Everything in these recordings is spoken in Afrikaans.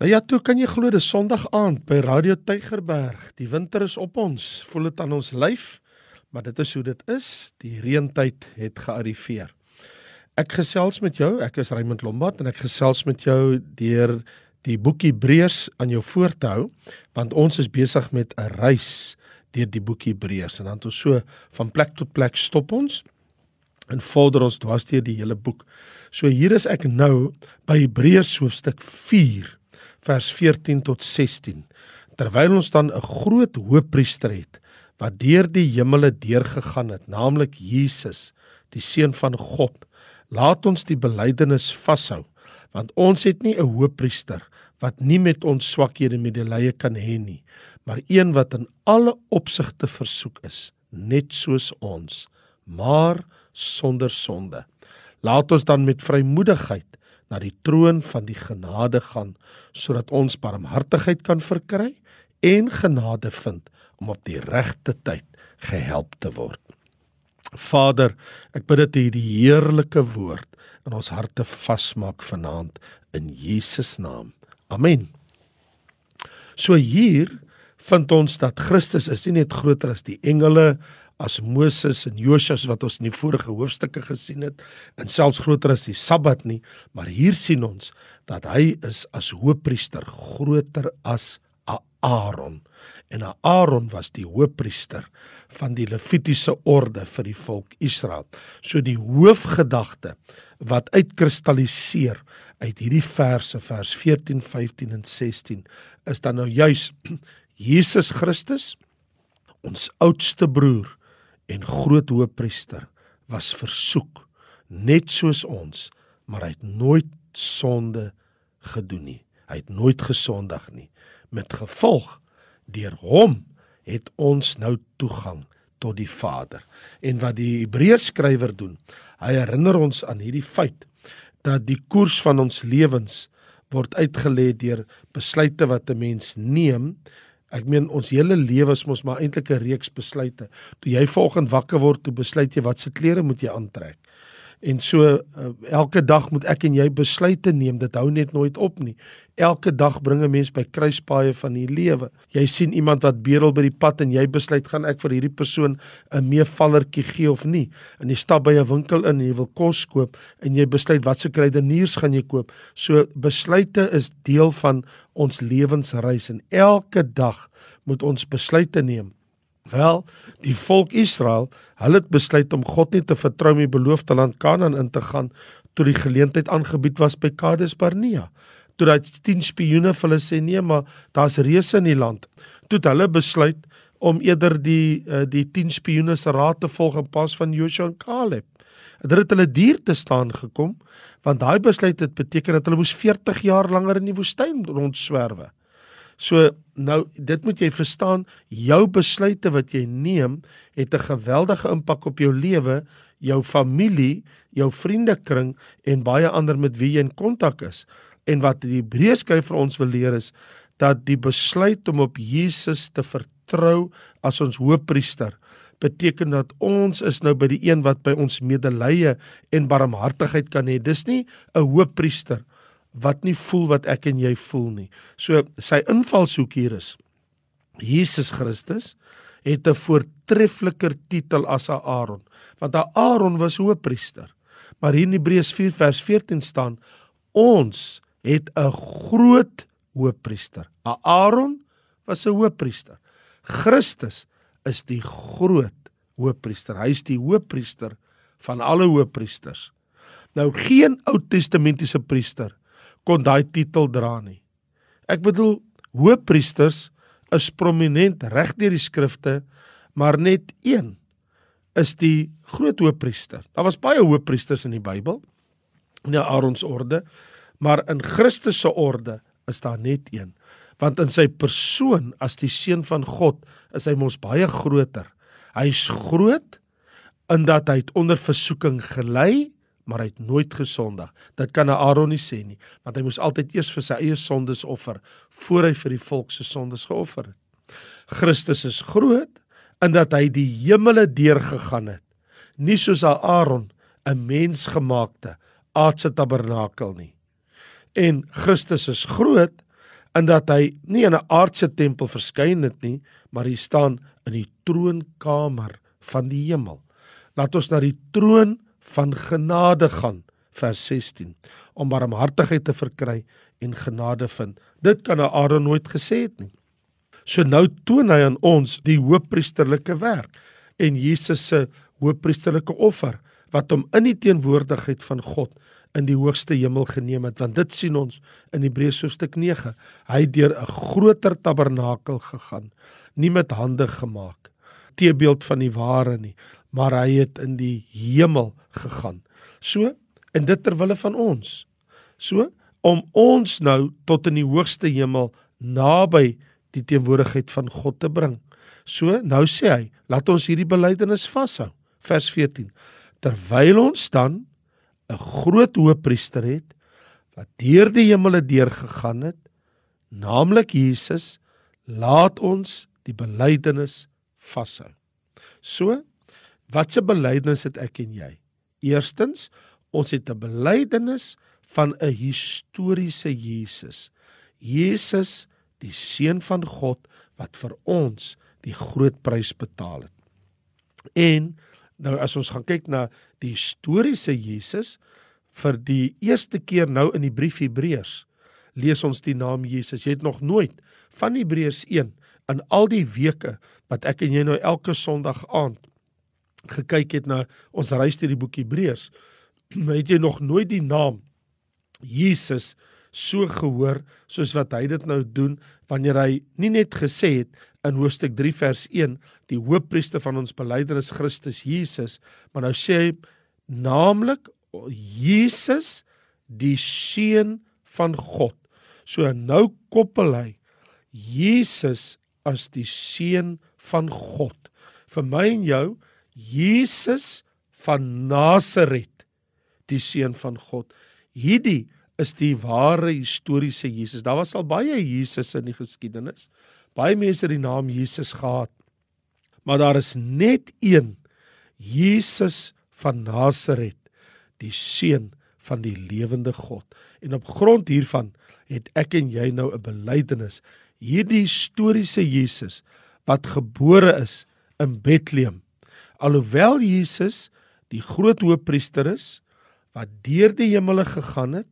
Nou ja, toe kan jy glo dis Sondag aand by Radio Tygerberg. Die winter is op ons. Voel dit aan ons lyf, maar dit is hoe dit is. Die reentyd het gearriveer. Ek gesels met jou. Ek is Raymond Lombard en ek gesels met jou deur die boek Hebreërs aan jou voor te hou, want ons is besig met 'n reis deur die boek Hebreërs en dan tot so van plek tot plek stop ons en vorder ons dwars deur die hele boek. So hier is ek nou by Hebreërs hoofstuk 4 vers 14 tot 16. Terwyl ons dan 'n groot hoëpriester het wat deur die hemele deurgegaan het, naamlik Jesus, die seun van God, laat ons die belydenis vashou, want ons het nie 'n hoëpriester wat nie met ons swakhede medelee kan hê nie, maar een wat in alle opsigte versoek is, net soos ons, maar sonder sonde. Laat ons dan met vrymoedigheid na die troon van die genade gaan sodat ons barmhartigheid kan verkry en genade vind om op die regte tyd gehelp te word. Vader, ek bid dat U die heerlike woord in ons harte vasmaak vanaand in Jesus naam. Amen. So hier vind ons dat Christus is nie net groter as die engele as Moses en Josias wat ons in die vorige hoofstukke gesien het en selfs groter as die Sabbat nie, maar hier sien ons dat hy is as hoëpriester groter as Aaron. En Aaron was die hoëpriester van die Levitiese orde vir die volk Israel. So die hoofgedagte wat uitkristalliseer uit hierdie verse vers 14, 15 en 16 is dan nou juis Jesus Christus ons oudste broer en groot hoëpriester was versoek net soos ons, maar hy het nooit sonde gedoen nie. Hy het nooit gesondig nie. Met gevolg deur hom het ons nou toegang tot die Vader. En wat die Hebreërs skrywer doen, hy herinner ons aan hierdie feit dat die koers van ons lewens word uitgelê deur besluite wat 'n mens neem Ek meen ons hele lewe is mos maar eintlik 'n reeks besluite. Toe jy vanoggend wakker word, toe besluit jy watse klere moet jy aantrek. En so uh, elke dag moet ek en jy besluite neem. Dit hou net nooit op nie. Elke dag bring 'n mens by kruispaaie van die lewe. Jy sien iemand wat bedel by die pad en jy besluit gaan ek vir hierdie persoon 'n meevallertjie gee of nie. En jy stap by 'n winkel in en jy wil kos koop en jy besluit watse kruideniers gaan jy koop. So besluite is deel van ons lewensreis en elke dag moet ons besluite neem. Wel, die volk Israel, hulle het besluit om God nie te vertrou om die beloofde land Kanaan in te gaan toe die geleentheid aangebied was by Kades Barnea. Toe daai 10 spioene vir hulle sê nee, maar daar's reëse in die land. Toe het hulle besluit om eerder die uh, die 10 spioene se raad te volg in pas van Joshua en Caleb. Dit het hulle duur te staan gekom want daai besluit het beteken dat hulle moes 40 jaar langer in die woestyn rondswerwe. So nou dit moet jy verstaan, jou besluite wat jy neem het 'n geweldige impak op jou lewe, jou familie, jou vriendekring en baie ander met wie jy in kontak is. En wat die Hebreërs skryf vir ons wil leer is dat die besluit om op Jesus te vertrou as ons hoëpriester beteken dat ons is nou by die een wat by ons medelee en barmhartigheid kan hê. Dis nie 'n hoëpriester wat nie voel wat ek en jy voel nie. So sy invalshoek hier is Jesus Christus het 'n voortreffeliker titel as Aaron, want Aaron was hoëpriester. Maar hier in Hebreërs 4 vers 14 staan ons het 'n groot hoëpriester. Aaron was 'n hoëpriester. Christus is die groot hoëpriester. Hy is die hoëpriester van alle hoëpriesters. Nou geen Ou Testamentiese priester kon daai titel dra nie. Ek bedoel hoëpriesters is prominent reg deur die skrifte, maar net een is die groot hoëpriester. Daar was baie hoëpriesters in die Bybel in die Aaronsorde, maar in Christus se orde is daar net een. Want in sy persoon as die seun van God is hy mos baie groter. Hy's groot in dat hy het onder versoeking gelei maar hy het nooit gesondig. Dit kan Aaron nie sê nie, want hy moes altyd eers vir sy eie sondes offer voor hy vir die volk se sondes geoffer het. Christus is groot in dat hy die hemele deurgegaan het. Nie soos Aaron 'n mensgemaakte aardse tabernakel nie. En Christus is groot in dat hy nie in 'n aardse tempel verskyn het nie, maar hy staan in die troonkamer van die hemel. Laat ons na die troon van genade gaan, vers 16, om barmhartigheid te verkry en genade vind. Dit kan Aaron nooit gesê het nie. So nou toon hy aan ons die hoëpriesterlike werk en Jesus se hoëpriesterlike offer wat hom in die teenwoordigheid van God in die hoogste hemel geneem het want dit sien ons in Hebreërs hoofstuk 9 hy deur 'n groter tabernakel gegaan nie met hande gemaak teebeeld van die ware nie maar hy het in die hemel gegaan. So en dit ter wille van ons. So om ons nou tot in die hoogste hemel naby die teenwoordigheid van God te bring. So nou sê hy laat ons hierdie belydenis vashou. Vers 14 terwyl ons dan 'n groot hoëpriester het wat deur die hemele deurgegaan het, naamlik Jesus, laat ons die belydenis vashou. So, watse belydenis het ek en jy? Eerstens, ons het 'n belydenis van 'n historiese Jesus. Jesus, die seun van God wat vir ons die groot prys betaal het. En nou as ons gaan kyk na die historiese Jesus vir die eerste keer nou in die brief Hebreërs lees ons die naam Jesus. Jy het nog nooit van Hebreërs 1 in al die weke wat ek en jy nou elke Sondag aand gekyk het na ons reis deur die boek Hebreërs, het jy nog nooit die naam Jesus so gehoor soos wat hy dit nou doen wanneer hy nie net gesê het in hoofstuk 3 vers 1 die hoofpriester van ons belydenis Christus Jesus maar nou sê hy naamlik Jesus die seun van God. So nou koppel hy Jesus as die seun van God. Vir my en jou Jesus van Nasaret die seun van God hierdie is die ware historiese Jesus. Daar was al baie Jesus in die geskiedenis. Baie mense het die naam Jesus gehad. Maar daar is net een Jesus van Nasaret, die seun van die lewende God. En op grond hiervan het ek en jy nou 'n belydenis. Hierdie historiese Jesus wat gebore is in Bethlehem. Alhoewel Jesus die groot hoëpriester is wat deur die hemele gegaan het,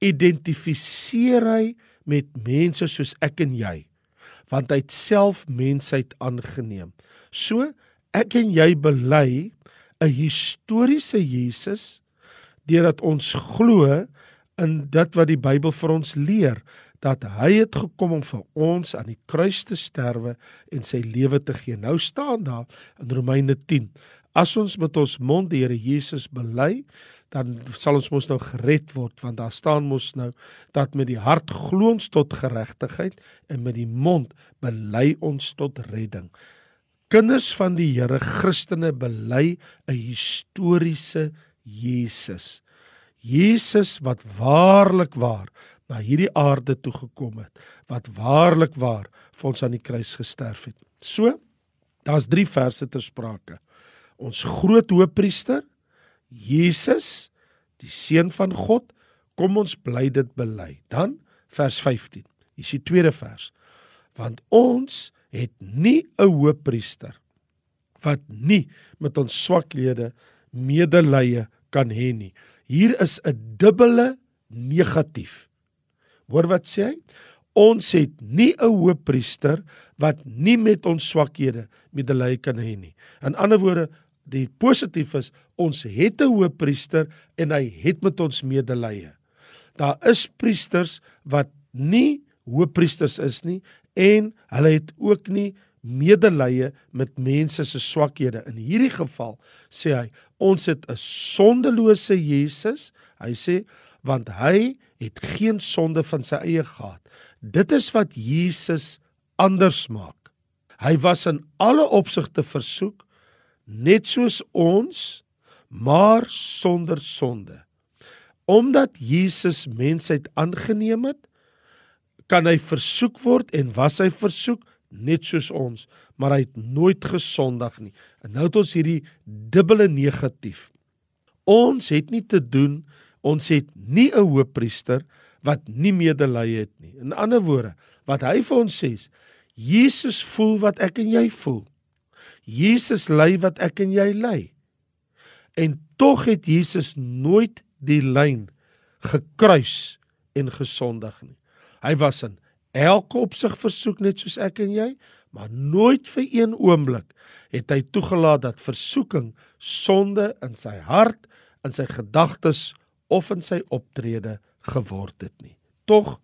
identifiseer hy met mense soos ek en jy want hy het self mensheid aangeneem. So ek en jy bely 'n historiese Jesus deurdat ons glo in dit wat die Bybel vir ons leer dat hy het gekom om vir ons aan die kruis te sterwe en sy lewe te gee. Nou staan daar in Romeine 10: As ons met ons mond die Here Jesus bely, dan sal ons mos nou gered word want daar staan mos nou dat met die hart glo ons tot geregtigheid en met die mond bely ons tot redding. Kinders van die Here Christene bely 'n historiese Jesus. Jesus wat waarlik waar na hierdie aarde toe gekom het, wat waarlik waar vir ons aan die kruis gesterf het. So, daar's 3 verse ter sprake. Ons groot hoëpriester Jesus, die seun van God, kom ons bly dit bely. Dan vers 15. Hier is die tweede vers. Want ons het nie 'n hoëpriester wat nie met ons swakhede medelee kan hê nie. Hier is 'n dubbele negatief. Hoor wat sê hy? Ons het nie 'n hoëpriester wat nie met ons swakhede medelee kan hê nie. In ander woorde, die positief is ons het 'n hoëpriester en hy het met ons medelee. Daar is priesters wat nie hoëpriesters is nie en hulle het ook nie medelee met mense se swakhede. In hierdie geval sê hy ons het 'n sondelose Jesus. Hy sê want hy het geen sonde van sy eie gehad. Dit is wat Jesus anders maak. Hy was in alle opsigte versoek net soos ons, maar sonder sonde. Omdat Jesus mensheid aangeneem het, kan hy versoek word en was hy versoek net soos ons, maar hy het nooit gesondig nie. En nou het ons hierdie dubbele negatief. Ons het nie te doen, ons het nie 'n hoëpriester wat nie medelee het nie. In ander woorde, wat hy vir ons sê, Jesus voel wat ek en jy voel. Jesus ly wat ek en jy ly. En tog het Jesus nooit die lyn gekruis en gesondig nie. Hy was in elke opsig versoek net soos ek en jy, maar nooit vir een oomblik het hy toegelaat dat versoeking sonde in sy hart, in sy gedagtes of in sy optrede geword het nie. Tog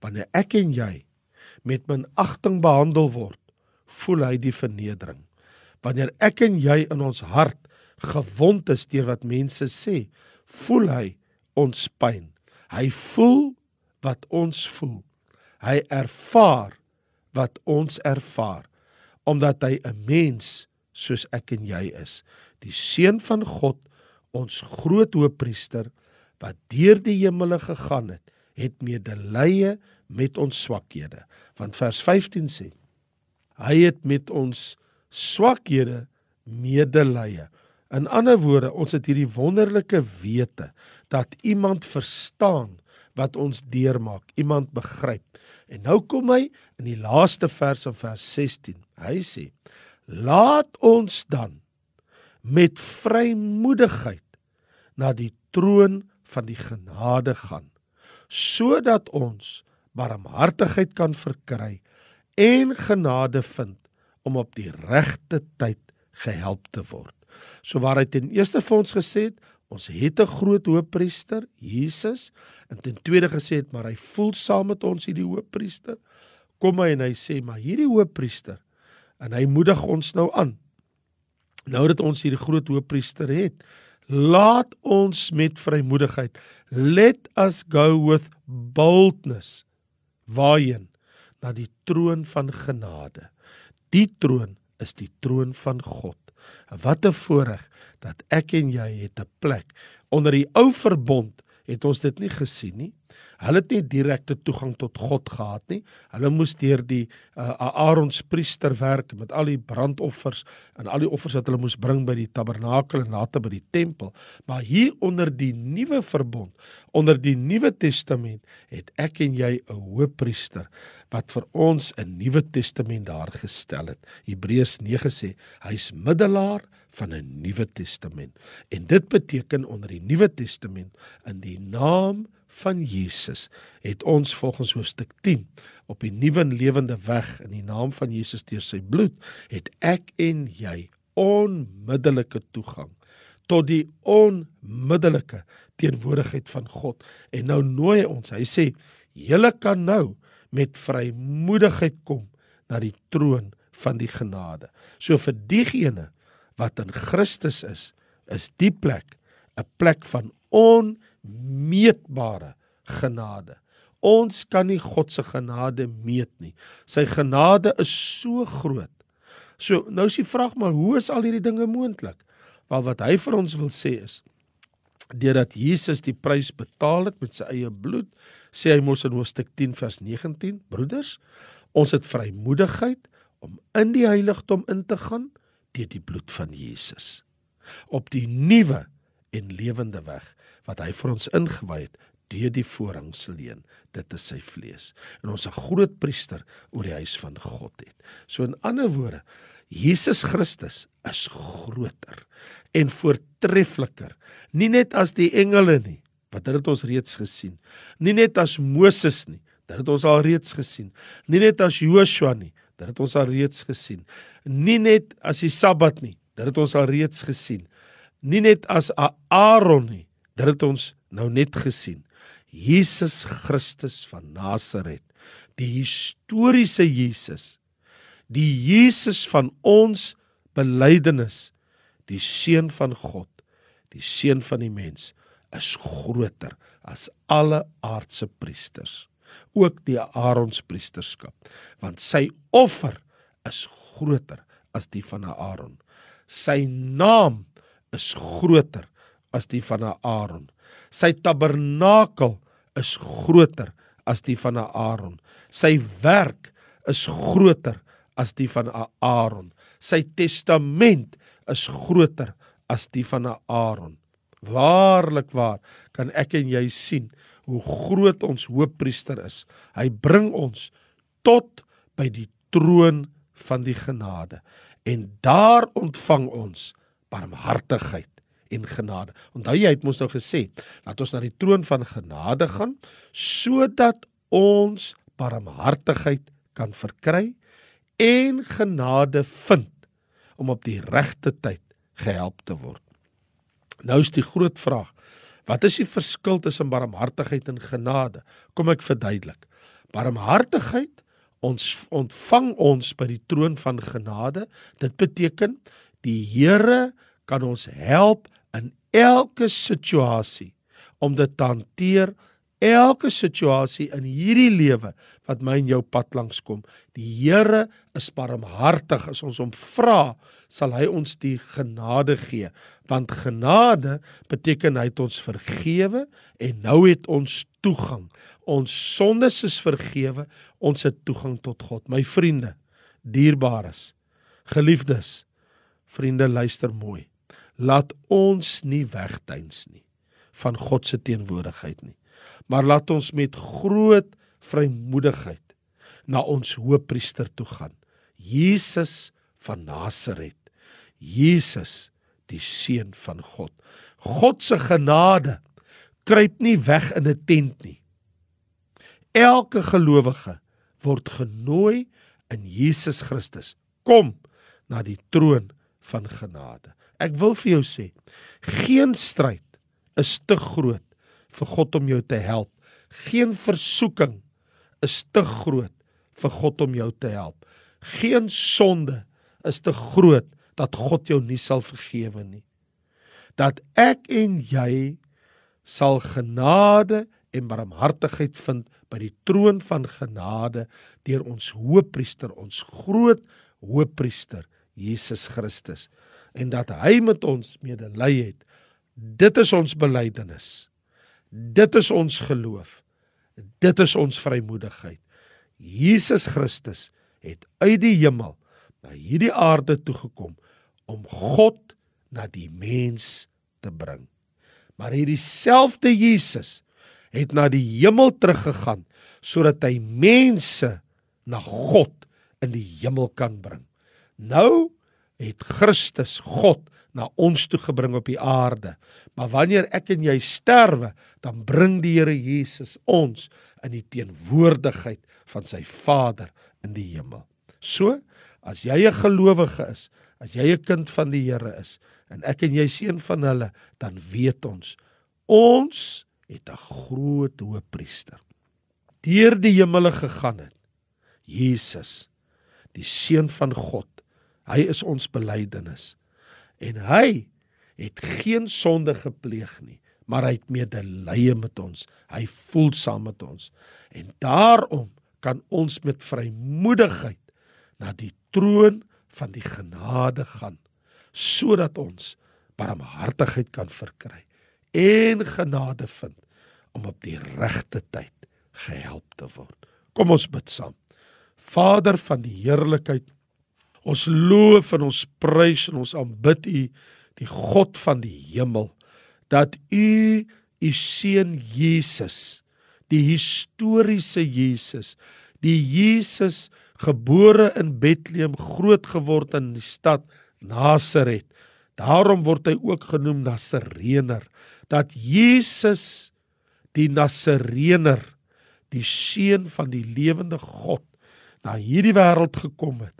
wanneer ek en jy met minagting behandel word, voel hy die vernedering. Wanneer ek en jy in ons hart gewond is deur wat mense sê, voel hy ons pyn. Hy voel wat ons voel. Hy ervaar wat ons ervaar omdat hy 'n mens soos ek en jy is. Die seun van God, ons groot hoëpriester wat deur die hemele gegaan het, het medelee met ons swakhede. Want vers 15 sê: Hy het met ons swakhede medelee. In ander woorde, ons het hierdie wonderlike wete dat iemand verstaan wat ons deurmaak, iemand begryp. En nou kom hy in die laaste vers van vers 16. Hy sê: "Laat ons dan met vrymoedigheid na die troon van die genade gaan, sodat ons barmhartigheid kan verkry en genade vind om op die regte tyd gehelp te word." So waar hy ten eerste vir ons gesê het, ons het 'n groot hoëpriester, Jesus, en ten tweede gesê het, maar hy voel saam met ons hierdie hoëpriester. Kom hy en hy sê, maar hierdie hoëpriester en hy moedig ons nou aan. Nou dat ons hierdie groot hoëpriester het, laat ons met vrymoedigheid let us go with boldness waarheen na die troon van genade. Die troon is die troon van God. Wat 'n voorreg dat ek en jy het 'n plek onder die ou verbond het ons dit nie gesien nie. Hulle het nie direkte toegang tot God gehad nie. Hulle moes deur die uh, Aaron se priester werk met al die brandoffers en al die offers wat hulle moes bring by die tabernakel en later by die tempel. Maar hier onder die nuwe verbond, onder die nuwe testament, het ek en jy 'n hoëpriester wat vir ons 'n nuwe testament daar gestel het. Hebreërs 9 sê hy's middelaar van 'n nuwe testament. En dit beteken onder die nuwe testament in die naam van Jesus het ons volgens hoofstuk 10 op die nuwe en lewende weg in die naam van Jesus deur sy bloed het ek en jy onmiddellike toegang tot die onmiddellike teenwoordigheid van God. En nou nooi ons. Hy sê julle kan nou met vrymoedigheid kom na die troon van die genade. So vir diegene wat in Christus is is die plek 'n plek van on meetbare genade. Ons kan nie God se genade meet nie. Sy genade is so groot. So nou is die vraag maar hoe is al hierdie dinge moontlik? Wel wat hy vir ons wil sê is deurdat Jesus die prys betaal het met sy eie bloed, sê hy mos in hoofstuk 10 vers 19, broeders, ons het vrymoedigheid om in die heiligdom in te gaan deur die bloed van Jesus op die nuwe en lewende weg wat hy vir ons ingewy het deur die voorhangsleen dit is sy vlees. En ons 'n groot priester oor die huis van God het. So in ander woorde Jesus Christus is groter en voortreffliker. Nie net as die engele nie wat dit het ons reeds gesien. Nie net as Moses nie dit het ons al reeds gesien. Nie net as Joshua nie dit het ons al reeds gesien. Nie net as die Sabbat nie dit het ons al reeds gesien. Nie net as Aaron nie Dit het ons nou net gesien. Jesus Christus van Nasaret, die historiese Jesus, die Jesus van ons belydenis, die seun van God, die seun van die mens, is groter as alle aardse priesters, ook die Aarons priesterskap, want sy offer is groter as die van Aaron. Sy naam is groter as die van Aaron. Sy tabernakel is groter as die van Aaron. Sy werk is groter as die van Aaron. Sy testament is groter as die van Aaron. Waarlik waar kan ek en jy sien hoe groot ons Hoëpriester is. Hy bring ons tot by die troon van die genade en daar ontvang ons barmhartigheid en genade. Onthou jy het mos nou gesê dat ons na die troon van genade gaan sodat ons barmhartigheid kan verkry en genade vind om op die regte tyd gehelp te word. Nou is die groot vraag: Wat is die verskil tussen barmhartigheid en genade? Kom ek verduidelik. Barmhartigheid ons ontvang ons by die troon van genade. Dit beteken die Here kan ons help in elke situasie om dit te hanteer elke situasie in hierdie lewe wat my en jou pad langs kom. Die Here is barmhartig as ons hom vra, sal hy ons die genade gee. Want genade beteken hy het ons vergewe en nou het ons toegang. Ons sondes is vergewe, ons het toegang tot God. My vriende, dierbares, geliefdes, vriende luister mooi. Laat ons nie wegduins nie van God se teenwoordigheid nie maar laat ons met groot vrymoedigheid na ons hoëpriester toe gaan. Jesus van Nasaret. Jesus die seun van God. God se genade kruip nie weg in 'n tent nie. Elke gelowige word genooi in Jesus Christus. Kom na die troon van genade. Ek wil vir jou sê, geen stryd is te groot vir God om jou te help. Geen versoeking is te groot vir God om jou te help. Geen sonde is te groot dat God jou nie sal vergewe nie. Dat ek en jy sal genade en barmhartigheid vind by die troon van genade deur ons hoëpriester, ons groot hoëpriester Jesus Christus en dat hy met ons medelee het. Dit is ons belydenis. Dit is ons geloof. Dit is ons vrymoedigheid. Jesus Christus het uit die hemel na hierdie aarde toe gekom om God na die mens te bring. Maar hierdie selfde Jesus het na die hemel teruggegaan sodat hy mense na God in die hemel kan bring. Nou het Christus God na ons toe gebring op die aarde. Maar wanneer ek en jy sterwe, dan bring die Here Jesus ons in die teenwoordigheid van sy Vader in die hemel. So, as jy 'n gelowige is, as jy 'n kind van die Here is en ek en jy seën van hulle, dan weet ons ons het 'n groot hoëpriester. Deur die hemele gegaan het. Jesus, die seun van God. Hy is ons belydenis. En hy het geen sonde gepleeg nie maar hy het medelee met ons. Hy voel saam met ons. En daarom kan ons met vrymoedigheid na die troon van die genade gaan sodat ons barmhartigheid kan verkry en genade vind om op die regte tyd gehelp te word. Kom ons bid saam. Vader van die heerlikheid Ons loof en ons prys en ons aanbid U, die God van die hemel, dat U U seun Jesus, die historiese Jesus, die Jesus gebore in Bethlehem, groot geword in die stad Nasaret. Daarom word hy ook genoem Nasarener, dat Jesus die Nasarener, die seun van die lewende God, na hierdie wêreld gekom het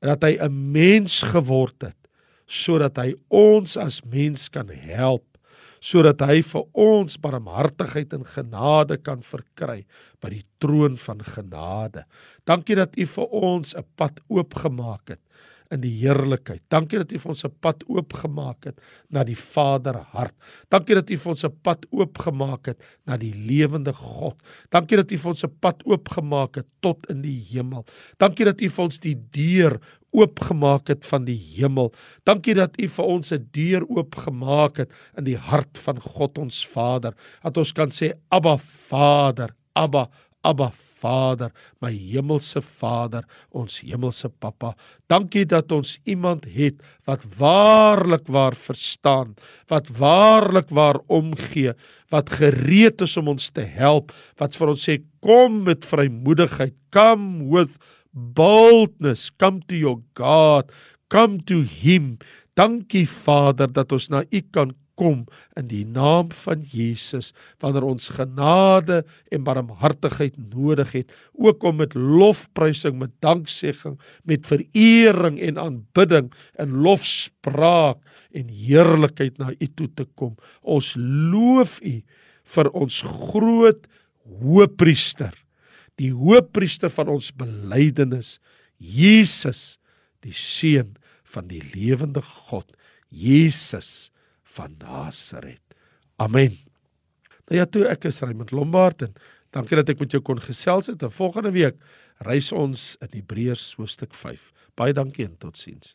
dat hy 'n mens geword het sodat hy ons as mens kan help sodat hy vir ons barmhartigheid en genade kan verkry by die troon van genade. Dankie dat U vir ons 'n pad oopgemaak het in die heerlikheid. Dankie dat U vir ons 'n pad oopgemaak het na die Vader hart. Dankie dat U vir ons 'n pad oopgemaak het na die lewende God. Dankie dat U vir ons 'n pad oopgemaak het tot in die hemel. Dankie dat U vir ons die deur oopgemaak het van die hemel. Dankie dat U vir ons 'n deur oopgemaak het in die hart van God ons Vader. Dat ons kan sê Abba Vader, Abba Abba Vader, my hemelse Vader, ons hemelse Pappa. Dankie dat ons iemand het wat waarlik waar verstaan, wat waarlik waar omgee, wat gereed is om ons te help, wat vir ons sê kom met vrymoedigheid, come with boldness, come to your God, come to him. Dankie Vader dat ons na U kan kom in die naam van Jesus wanneer ons genade en barmhartigheid nodig het ook om met lofprysing met danksegging met verering en aanbidding en lofspraak en heerlikheid na u toe te kom. Ons loof u vir ons groot hoëpriester die hoëpriester van ons belydenis Jesus die seun van die lewende God Jesus van Nasaret. Amen. Nou ja, toe ek is Raymond Lombard en dankie dat ek met jou kon gesels het. En volgende week reis ons in Hebreërs hoofstuk 5. Baie dankie en totsiens.